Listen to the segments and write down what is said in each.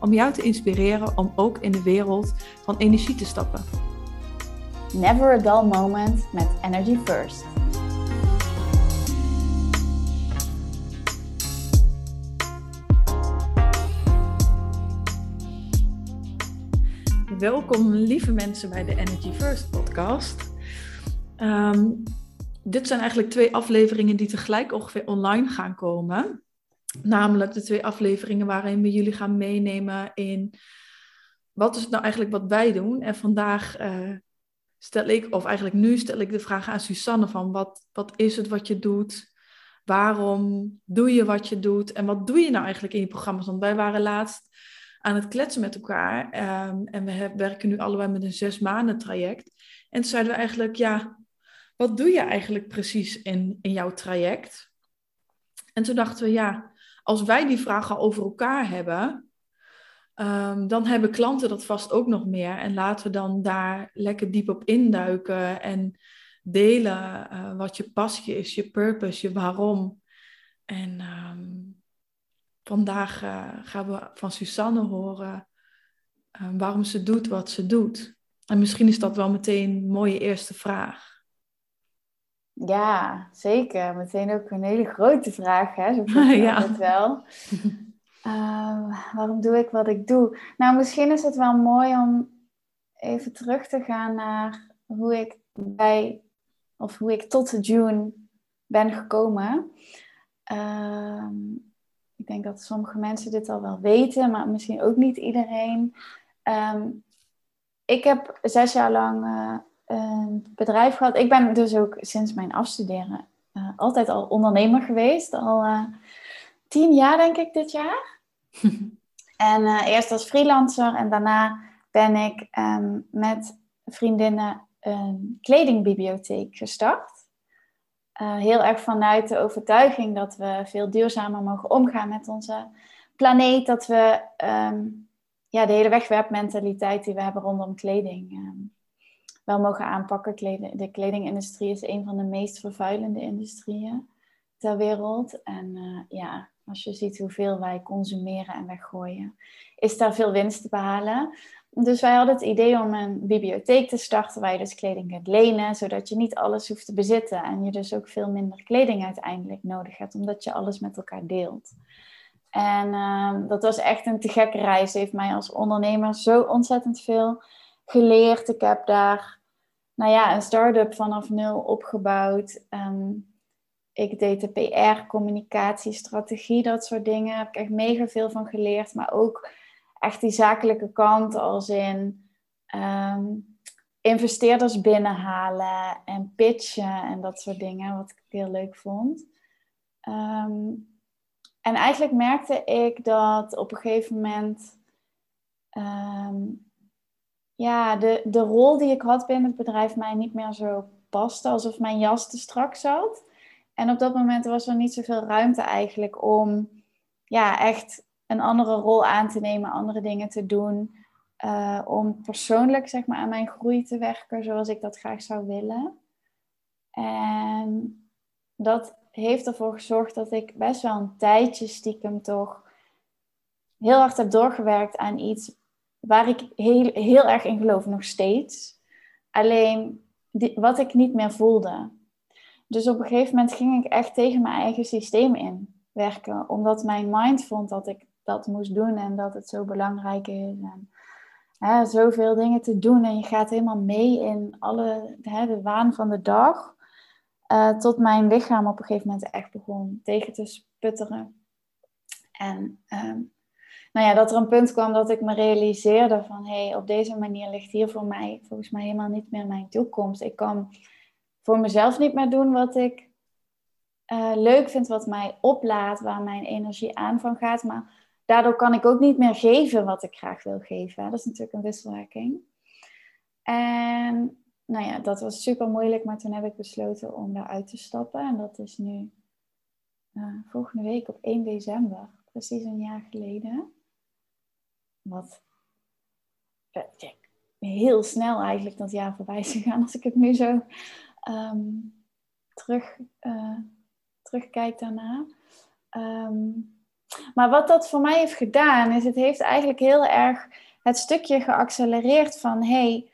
om jou te inspireren om ook in de wereld van energie te stappen. Never a dull moment met Energy First. Welkom lieve mensen bij de Energy First podcast. Ehm, dit zijn eigenlijk twee afleveringen die tegelijk ongeveer online gaan komen. Namelijk de twee afleveringen waarin we jullie gaan meenemen in wat is het nou eigenlijk wat wij doen. En vandaag uh, stel ik, of eigenlijk nu stel ik de vraag aan Susanne van wat, wat is het wat je doet? Waarom doe je wat je doet? En wat doe je nou eigenlijk in je programma's? Want wij waren laatst aan het kletsen met elkaar. Um, en we werken nu allebei met een zes maanden traject. En toen zeiden we eigenlijk, ja, wat doe je eigenlijk precies in, in jouw traject? En toen dachten we, ja, als wij die vragen over elkaar hebben, um, dan hebben klanten dat vast ook nog meer. En laten we dan daar lekker diep op induiken en delen uh, wat je passie is, je purpose, je waarom. En um, vandaag uh, gaan we van Susanne horen uh, waarom ze doet wat ze doet. En misschien is dat wel meteen een mooie eerste vraag. Ja, zeker. Meteen ook een hele grote vraag, hè? Zo ja. het wel. Uh, waarom doe ik wat ik doe? Nou, misschien is het wel mooi om even terug te gaan naar hoe ik bij, of hoe ik tot de June ben gekomen. Uh, ik denk dat sommige mensen dit al wel weten, maar misschien ook niet iedereen. Um, ik heb zes jaar lang uh, een bedrijf gehad. Ik ben dus ook sinds mijn afstuderen uh, altijd al ondernemer geweest. Al uh, tien jaar denk ik dit jaar. en eerst als freelancer en daarna ben ik um, met vriendinnen een kledingbibliotheek gestart. Heel erg vanuit de overtuiging dat we veel duurzamer mogen omgaan met onze planeet. Dat we um, ja, de hele wegwerpmentaliteit die we hebben rondom kleding um, wel mogen aanpakken. de kledingindustrie is een van de meest vervuilende industrieën ter wereld. En uh, ja, als je ziet hoeveel wij consumeren en weggooien, is daar veel winst te behalen. Dus wij hadden het idee om een bibliotheek te starten waar je dus kleding kunt lenen, zodat je niet alles hoeft te bezitten en je dus ook veel minder kleding uiteindelijk nodig hebt, omdat je alles met elkaar deelt. En uh, dat was echt een te gekke reis. Heeft mij als ondernemer zo ontzettend veel geleerd. Ik heb daar, nou ja, een start-up vanaf nul opgebouwd. Um, ik deed de PR, communicatie, strategie, dat soort dingen. Daar heb ik echt mega veel van geleerd. Maar ook echt die zakelijke kant als in um, investeerders binnenhalen en pitchen en dat soort dingen, wat ik heel leuk vond. Um, en eigenlijk merkte ik dat op een gegeven moment ja, de, de rol die ik had binnen het bedrijf mij niet meer zo paste, alsof mijn jas te strak zat. En op dat moment was er niet zoveel ruimte eigenlijk om ja, echt een andere rol aan te nemen, andere dingen te doen. Uh, om persoonlijk zeg maar, aan mijn groei te werken zoals ik dat graag zou willen. En dat heeft ervoor gezorgd dat ik best wel een tijdje stiekem toch heel hard heb doorgewerkt aan iets waar ik heel, heel erg in geloof, nog steeds. Alleen die, wat ik niet meer voelde. Dus op een gegeven moment ging ik echt tegen mijn eigen systeem in werken, omdat mijn mind vond dat ik dat moest doen en dat het zo belangrijk is. En hè, zoveel dingen te doen en je gaat helemaal mee in alle, hè, de waan van de dag. Uh, tot mijn lichaam op een gegeven moment echt begon tegen te sputteren. En um, nou ja, dat er een punt kwam dat ik me realiseerde van hé, hey, op deze manier ligt hier voor mij volgens mij helemaal niet meer mijn toekomst. Ik kan voor mezelf niet meer doen wat ik uh, leuk vind, wat mij oplaat, waar mijn energie aan van gaat. Maar daardoor kan ik ook niet meer geven wat ik graag wil geven. Dat is natuurlijk een wisselwerking. En nou ja, dat was super moeilijk, maar toen heb ik besloten om daaruit te stappen. En dat is nu uh, volgende week op 1 december, precies een jaar geleden. Wat heel snel eigenlijk dat jaar voorbij is gegaan als ik het nu zo um, terug, uh, terugkijk daarna. Um, maar wat dat voor mij heeft gedaan, is het heeft eigenlijk heel erg het stukje geaccelereerd van hey,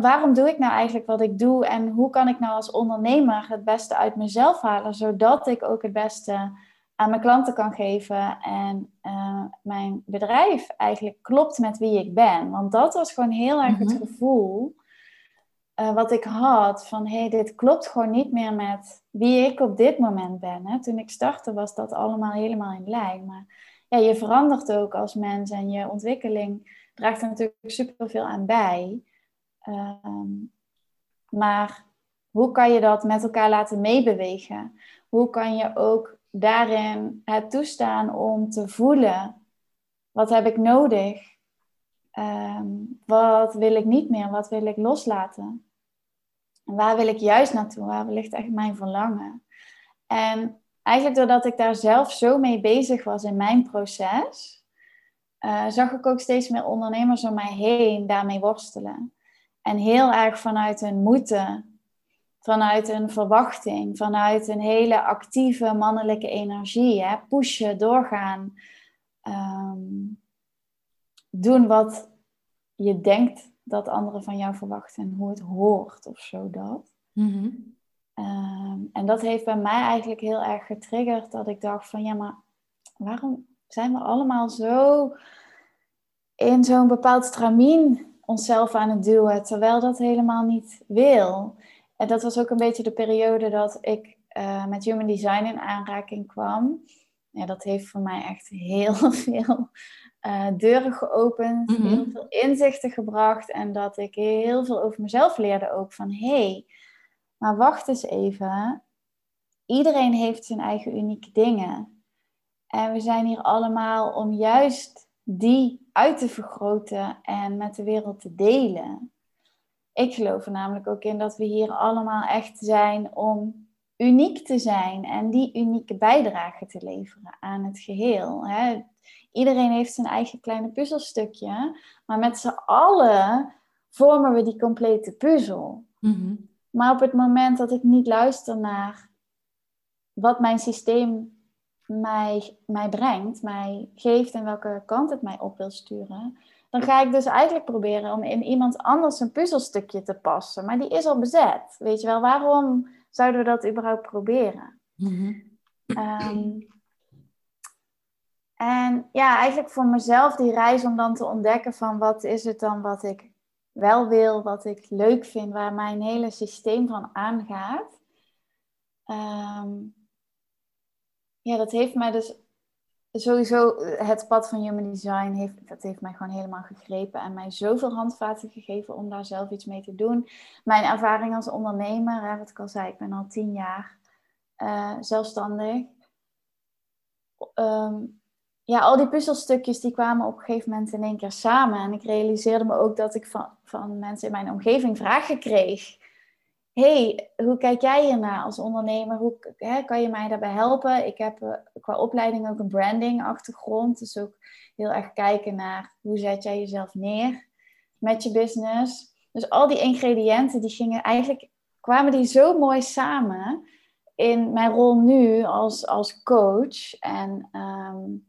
waarom doe ik nou eigenlijk wat ik doe en hoe kan ik nou als ondernemer het beste uit mezelf halen, zodat ik ook het beste aan mijn klanten kan geven en uh, mijn bedrijf eigenlijk klopt met wie ik ben. Want dat was gewoon heel erg het mhm. gevoel uh, wat ik had van hé, hey, dit klopt gewoon niet meer met wie ik op dit moment ben. Hè. Toen ik startte was dat allemaal helemaal in lijn. Maar ja, je verandert ook als mens en je ontwikkeling draagt er natuurlijk superveel aan bij. Um, maar hoe kan je dat met elkaar laten meebewegen? Hoe kan je ook daarin het toestaan om te voelen: wat heb ik nodig? Um, wat wil ik niet meer? Wat wil ik loslaten? En waar wil ik juist naartoe? Waar ligt echt mijn verlangen? En eigenlijk doordat ik daar zelf zo mee bezig was in mijn proces, uh, zag ik ook steeds meer ondernemers om mij heen daarmee worstelen. En heel erg vanuit hun moeten, vanuit een verwachting, vanuit een hele actieve mannelijke energie. Hè? Pushen, doorgaan, um, doen wat je denkt dat anderen van jou verwachten en hoe het hoort of zo dat. Mhm. Ehm, en dat heeft bij mij eigenlijk heel erg getriggerd dat ik dacht van ja, maar waarom zijn we allemaal zo in zo'n bepaald stramien onszelf aan het duwen, terwijl dat helemaal niet wil. En dat was ook een beetje de periode dat ik uh, met Human Design in aanraking kwam. Ja, dat heeft voor mij echt heel veel uh, deuren geopend, mhm. heel veel inzichten gebracht en dat ik heel veel over mezelf leerde ook van hé, hey, maar wacht eens even. Iedereen heeft zijn eigen unieke dingen. En we zijn hier allemaal om juist die uit te vergroten en met de wereld te delen. Ik geloof er namelijk ook in dat we hier allemaal echt zijn om uniek te zijn en die unieke bijdrage te leveren aan het geheel. Hè. Iedereen heeft zijn eigen kleine puzzelstukje, maar met z'n allen vormen we die complete puzzel. Mhm. Maar op het moment dat ik niet luister naar wat mijn systeem mij, mij brengt, mij geeft en welke kant het mij op wil sturen, dan ga ik dus eigenlijk proberen om in iemand anders een puzzelstukje te passen. Maar die is al bezet. Weet je wel, waarom zouden we dat überhaupt proberen? Mhm. Ehm, en ja, eigenlijk voor mezelf die reis om dan te ontdekken van wat is het dan wat ik wel wil, wat ik leuk vind, waar mijn hele systeem van aangaat. Um, ja, dat heeft mij dus sowieso het pad van Human Design heeft, dat heeft mij gewoon helemaal gegrepen en mij zoveel handvaten gegeven om daar zelf iets mee te doen. Mijn ervaring als ondernemer, wat ik al zei, ik ben al tien jaar uh, zelfstandig. Um, ja, al die puzzelstukjes die kwamen op een gegeven moment in één keer samen. En ik realiseerde me ook dat ik van, van mensen in mijn omgeving vragen kreeg. Hey, hoe kijk jij hiernaar als ondernemer? Hoe hè, kan je mij daarbij helpen? Ik heb uh, qua opleiding ook een branding achtergrond. Dus ook heel erg kijken naar hoe zet jij jezelf neer met je business. Dus al die ingrediënten die gingen eigenlijk, kwamen die zo mooi samen in mijn rol nu als, als coach. En um,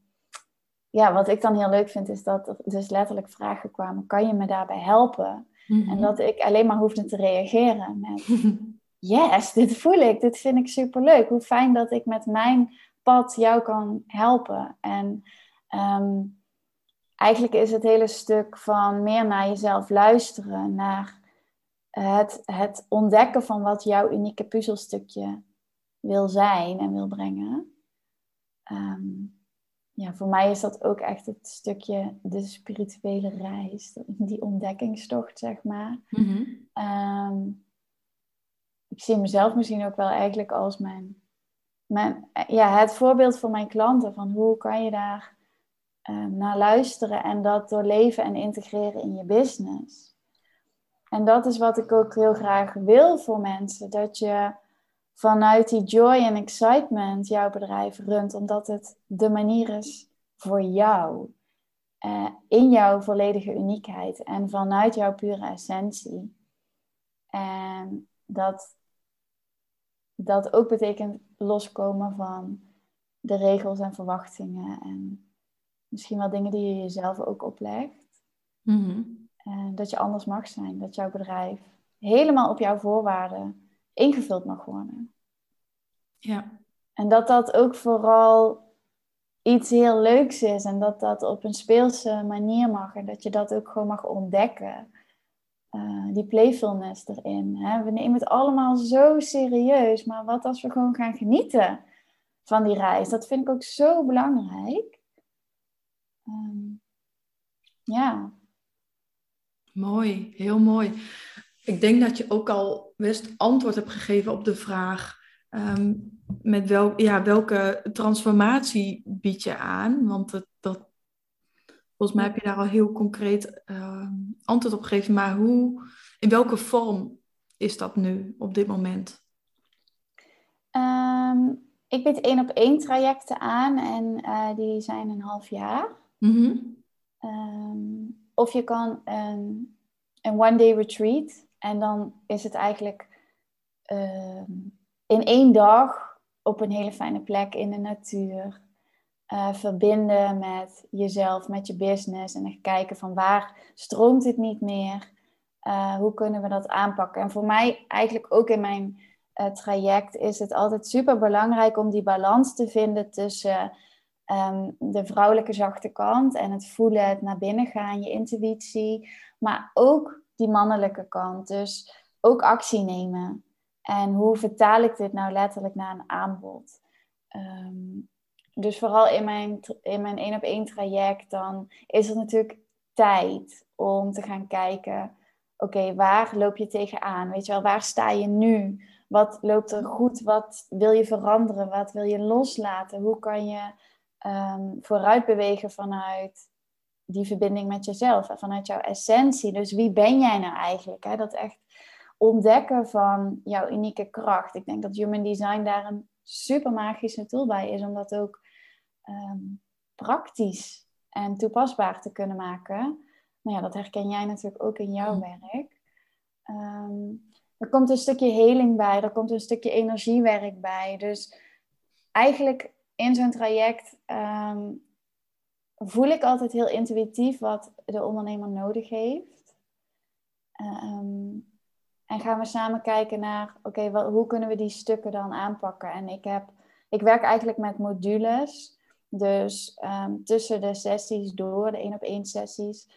ja, wat ik dan heel leuk vind, is dat er dus letterlijk vragen kwamen: kan je me daarbij helpen? En mhm. dat ik alleen maar hoefde te reageren met: yes, dit voel ik, dit vind ik superleuk. Hoe fijn dat ik met mijn pad jou kan helpen. En ehm, eigenlijk is het hele stuk van meer naar jezelf luisteren, naar het, het ontdekken van wat jouw unieke puzzelstukje wil zijn en wil brengen. Um, ja, voor mij is dat ook echt het stukje de spirituele reis, die ontdekkingstocht, zeg maar. Mhm. Ehm, ik zie mezelf misschien ook wel eigenlijk als mijn, mijn, ja, het voorbeeld voor mijn klanten van hoe kan je daar naar luisteren en dat doorleven en integreren in je business. En dat is wat ik ook heel graag wil voor mensen. Dat je vanuit die joy en excitement jouw bedrijf runt, omdat het de manier is voor jou. Uh, in jouw volledige uniekheid en vanuit jouw pure essentie. En dat, dat ook betekent loskomen van de regels en verwachtingen en misschien wel dingen die je jezelf ook oplegt. Mm En dat je anders mag zijn, dat jouw bedrijf helemaal op jouw voorwaarden ingevuld mag worden. Ja. En dat dat ook vooral iets heel leuks is en dat dat op een speelse manier mag en dat je dat ook gewoon mag ontdekken. Uh, die playfulness erin. Hè? We nemen het allemaal zo serieus, maar wat als we gewoon gaan genieten van die reis? Dat vind ik ook zo belangrijk. Um, ja. Mooi, heel mooi. Ik denk dat je ook al best antwoord hebt gegeven op de vraag Ehm, met wel, ja, welke transformatie bied je aan? Want het, dat, volgens mij heb je daar al heel concreet ehm, antwoord op gegeven. Maar hoe, in welke vorm is dat nu op dit moment? Ehm, ik bied één op één trajecten aan en uh, die zijn een half jaar. Mhm. of je kan een, een one-day retreat en dan is het eigenlijk in één dag op een hele fijne plek in de natuur. Uh, verbinden met jezelf, met je business. En kijken van waar stroomt het niet meer? Uh, hoe kunnen we dat aanpakken? En voor mij eigenlijk ook in mijn uh, traject is het altijd super belangrijk om die balans te vinden tussen um, de vrouwelijke zachte kant en het voelen, het naar binnen gaan, je intuïtie. Maar ook die mannelijke kant. Dus ook actie nemen. En hoe vertaal ik dit nou letterlijk naar een aanbod? Ehm, dus vooral in mijn, in mijn één op één traject, dan is er natuurlijk tijd om te gaan kijken. Oké, waar loop je tegenaan? Weet je wel, waar sta je nu? Wat loopt er goed? Wat wil je veranderen? Wat wil je loslaten? Hoe kan je um, vooruit bewegen vanuit die verbinding met jezelf en vanuit jouw essentie? Dus wie ben jij nou eigenlijk? Hè? Dat echt ontdekken van jouw unieke kracht. Ik denk dat Human Design daar een super magische tool bij is om dat ook ehm, praktisch en toepasbaar te kunnen maken. Nou ja, dat herken jij natuurlijk ook in jouw werk. Ehm, er komt een stukje heling bij, er komt een stukje energiewerk bij. Dus eigenlijk in zo'n traject ehm, voel ik altijd heel intuïtief wat de ondernemer nodig heeft. En gaan we samen kijken naar, oké, hoe kunnen we die stukken dan aanpakken? En ik, heb, ik werk eigenlijk met modules. Dus ehm, tussen de sessies door, de één op één sessies,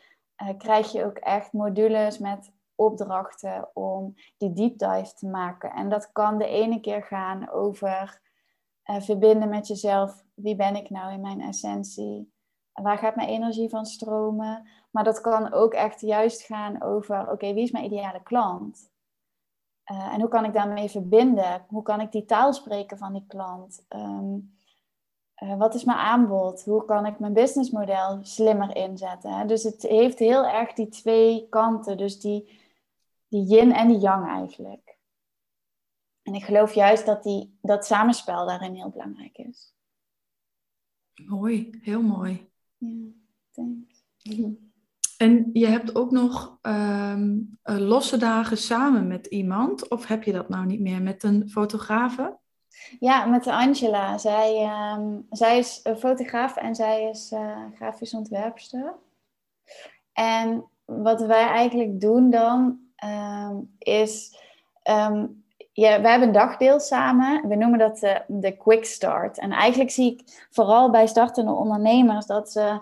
uh, krijg je ook echt modules met opdrachten om die deep dive te maken. En dat kan de ene keer gaan over uh, verbinden met jezelf. Wie ben ik nou in mijn essentie? Waar gaat mijn energie van stromen? Maar dat kan ook echt juist gaan over, oké, wie is mijn ideale klant? Uh, en hoe kan ik daarmee verbinden? Hoe kan ik die taal spreken van die klant? Um, uh, wat is mijn aanbod? Hoe kan ik mijn businessmodel slimmer inzetten? Hè? Dus het heeft heel erg die twee kanten. Dus die, die yin en die yang eigenlijk. En ik geloof juist dat die, dat samenspel daarin heel belangrijk is. Mooi, heel mooi. Ja, thanks. En je hebt ook nog ehm, eh, losse dagen samen met iemand, of heb je dat nou niet meer met een fotografe? Ja, met Angela. Zij, ehm, zij is een fotograaf en zij is uh, grafisch ontwerpster. En wat wij eigenlijk doen dan, um, is... ja, we hebben een dagdeel samen. We noemen dat de, de quick start. En eigenlijk zie ik vooral bij startende ondernemers dat ze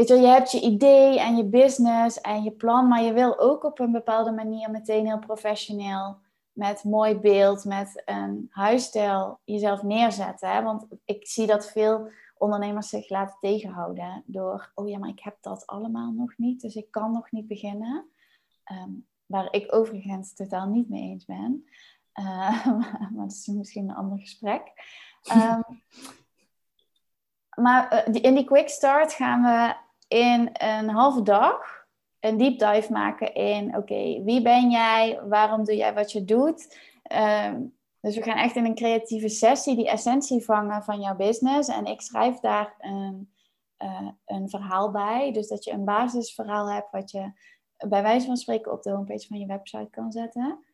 Weet je, je hebt je idee en je business en je plan, maar je wil ook op een bepaalde manier meteen heel professioneel, met mooi beeld, met een huisstijl jezelf neerzetten. Hè? Want ik zie dat veel ondernemers zich laten tegenhouden door, oh ja, maar ik heb dat allemaal nog niet, dus ik kan nog niet beginnen. Ehm, waar ik overigens totaal niet mee eens ben. Uh, maar dat is misschien een ander gesprek. Um, maar in die quick start gaan we in een halve dag een deep dive maken in, oké, wie ben jij? Waarom doe jij wat je doet? Ehm, dus we gaan echt in een creatieve sessie die essentie vangen van jouw business. En ik schrijf daar uh, een verhaal bij. Dus dat je een basisverhaal hebt wat je bij wijze van spreken op de homepage van je website kan zetten.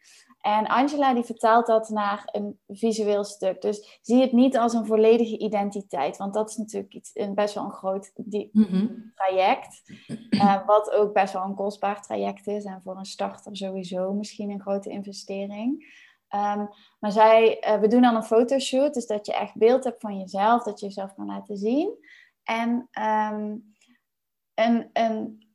En Angela die vertaalt dat naar een visueel stuk. Dus zie het niet als een volledige identiteit. Want dat is natuurlijk iets, een, best wel een groot die, mhm. traject. Uh, wat ook best wel een kostbaar traject is. En voor een starter sowieso misschien een grote investering. Um, maar zij, uh, we doen dan een fotoshoot. Dus dat je echt beeld hebt van jezelf. Dat je jezelf kan laten zien. En um, een, een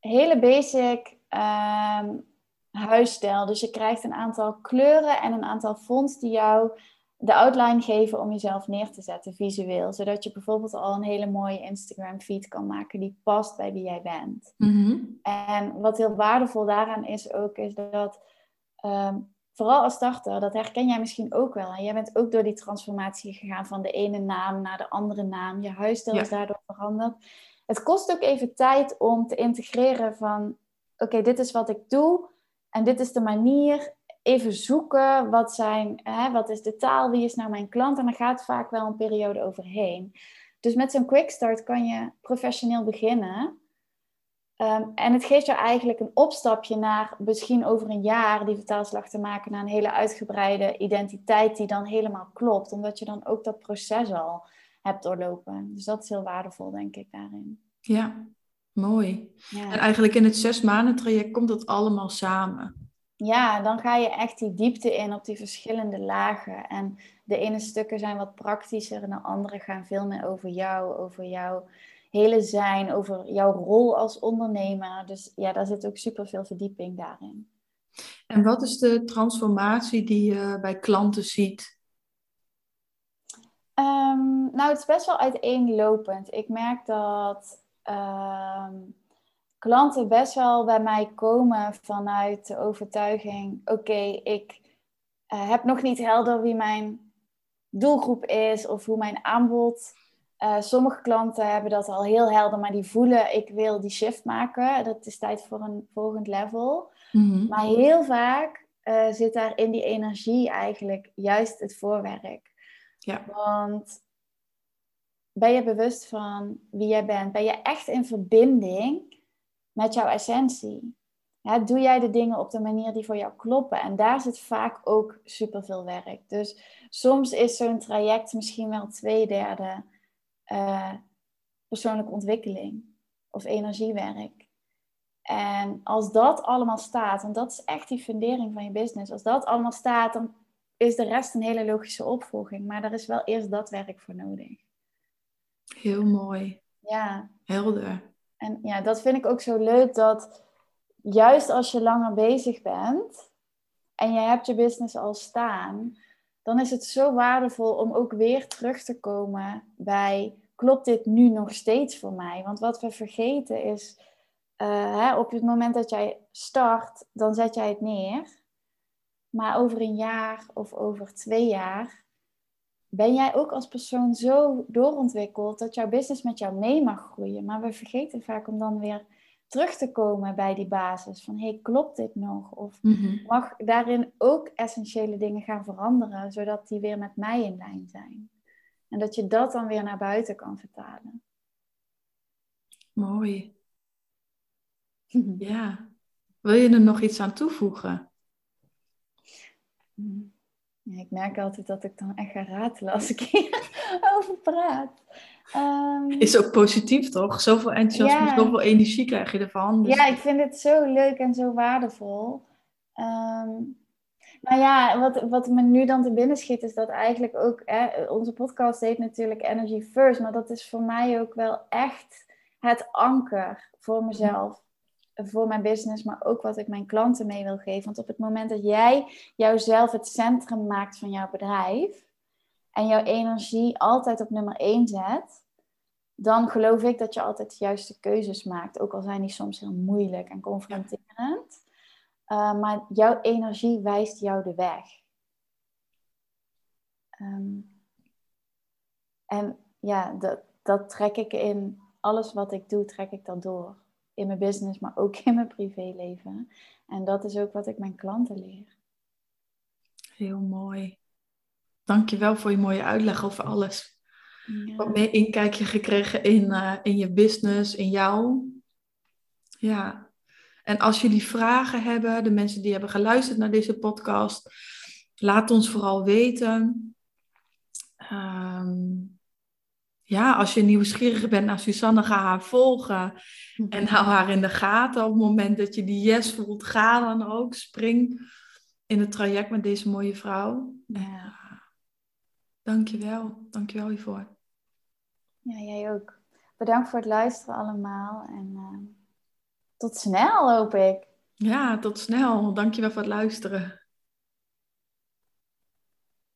hele basic um, huisstijl. Dus je krijgt een aantal kleuren en een aantal fonts die jou de outline geven om jezelf neer te zetten visueel. Zodat je bijvoorbeeld al een hele mooie Instagram feed kan maken die past bij wie jij bent. Mhm. En wat heel waardevol daaraan is ook, is dat ehm, vooral als starter, dat herken jij misschien ook wel. En jij bent ook door die transformatie gegaan van de ene naam naar de andere naam. Je huisstijl is daardoor veranderd. Het kost ook even tijd om te integreren van, oké, dit is wat ik doe. En dit is de manier. Even zoeken, wat, zijn, hè, wat is de taal, wie is nou mijn klant? En dan gaat vaak wel een periode overheen. Dus met zo'n quick start kan je professioneel beginnen. Ehm, en het geeft jou eigenlijk een opstapje naar misschien over een jaar die vertaalslag te maken naar een hele uitgebreide identiteit die dan helemaal klopt. Omdat je dan ook dat proces al hebt doorlopen. Dus dat is heel waardevol, denk ik, daarin. Ja, Mooi. Ja. En eigenlijk in het zes maanden traject komt dat allemaal samen. Ja, dan ga je echt die diepte in op die verschillende lagen. En de ene stukken zijn wat praktischer en de andere gaan veel meer over jou, over jouw hele zijn, over jouw rol als ondernemer. Dus ja, daar zit ook super veel verdieping daarin. En wat is de transformatie die je bij klanten ziet? Um, nou, het is best wel uiteenlopend. Ik merk dat uh, klanten best wel bij mij komen vanuit de overtuiging: oké, ik uh, heb nog niet helder wie mijn doelgroep is of hoe mijn aanbod. Uh, sommige klanten hebben dat al heel helder, maar die voelen: ik wil die shift maken. Dat is tijd voor een volgend level. Mm-hmm. Maar heel vaak uh, zit daar in die energie eigenlijk juist het voorwerk. Ja. Want ben je bewust van wie jij bent? Ben je echt in verbinding met jouw essentie? doe jij de dingen op de manier die voor jou kloppen? En daar zit vaak ook superveel werk. Dus soms is zo'n traject misschien wel twee derde uh, persoonlijke ontwikkeling of energiewerk. En als dat allemaal staat, en dat is echt die fundering van je business, als dat allemaal staat, dan is de rest een hele logische opvolging. Maar er is wel eerst dat werk voor nodig. Heel mooi. Ja. Helder. En ja, dat vind ik ook zo leuk dat juist als je langer bezig bent en je hebt je business al staan, dan is het zo waardevol om ook weer terug te komen bij klopt dit nu nog steeds voor mij? Want wat we vergeten is, uh, hè, op het moment dat jij start, dan zet jij het neer. Maar over een jaar of over twee jaar ben jij ook als persoon zo doorontwikkeld dat jouw business met jou mee mag groeien. Maar we vergeten vaak om dan weer terug te komen bij die basis. Van hey, klopt dit nog? Of mhm. mag daarin ook essentiële dingen gaan veranderen, zodat die weer met mij in lijn zijn? En dat je dat dan weer naar buiten kan vertalen. Mooi. ja. Wil je er nog iets aan toevoegen? Ja, ik merk altijd dat ik dan echt ga ratelen als ik hierover praat. Um, is ook positief toch? Zoveel enthousiasme, ja. zoveel energie krijg je ervan. Dus... Ja, ik vind het zo leuk en zo waardevol. Um, nou ja, wat, wat me nu dan te binnen schiet, is dat eigenlijk ook, hè, onze podcast heet natuurlijk Energy First, maar dat is voor mij ook wel echt het anker voor mezelf voor mijn business, maar ook wat ik mijn klanten mee wil geven. Want op het moment dat jij jouzelf het centrum maakt van jouw bedrijf en jouw energie altijd op nummer 1 zet, dan geloof ik dat je altijd de juiste keuzes maakt. Ook al zijn die soms heel moeilijk en confronterend. Uh, maar jouw energie wijst jou de weg. Um, en ja, dat, dat trek ik in alles wat ik doe, trek ik dat door. In mijn business, maar ook in mijn privéleven. En dat is ook wat ik mijn klanten leer. Heel mooi. Dankjewel voor je mooie uitleg over alles. Ja. Wat meer inkijkje gekregen in, uh, in je business, in jou. Ja. En als jullie vragen hebben, de mensen die hebben geluisterd naar deze podcast, laat ons vooral weten. Um, ja, als je nieuwsgierig bent naar Susanne, ga haar volgen. En hou haar in de gaten. Op het moment dat je die yes voelt, ga dan ook. Spring in het traject met deze mooie vrouw. Ja. Dankjewel. Dankjewel hiervoor. Ja, jij ook. Bedankt voor het luisteren allemaal. En uh, tot snel, hoop ik. Ja, tot snel. Dankjewel voor het luisteren.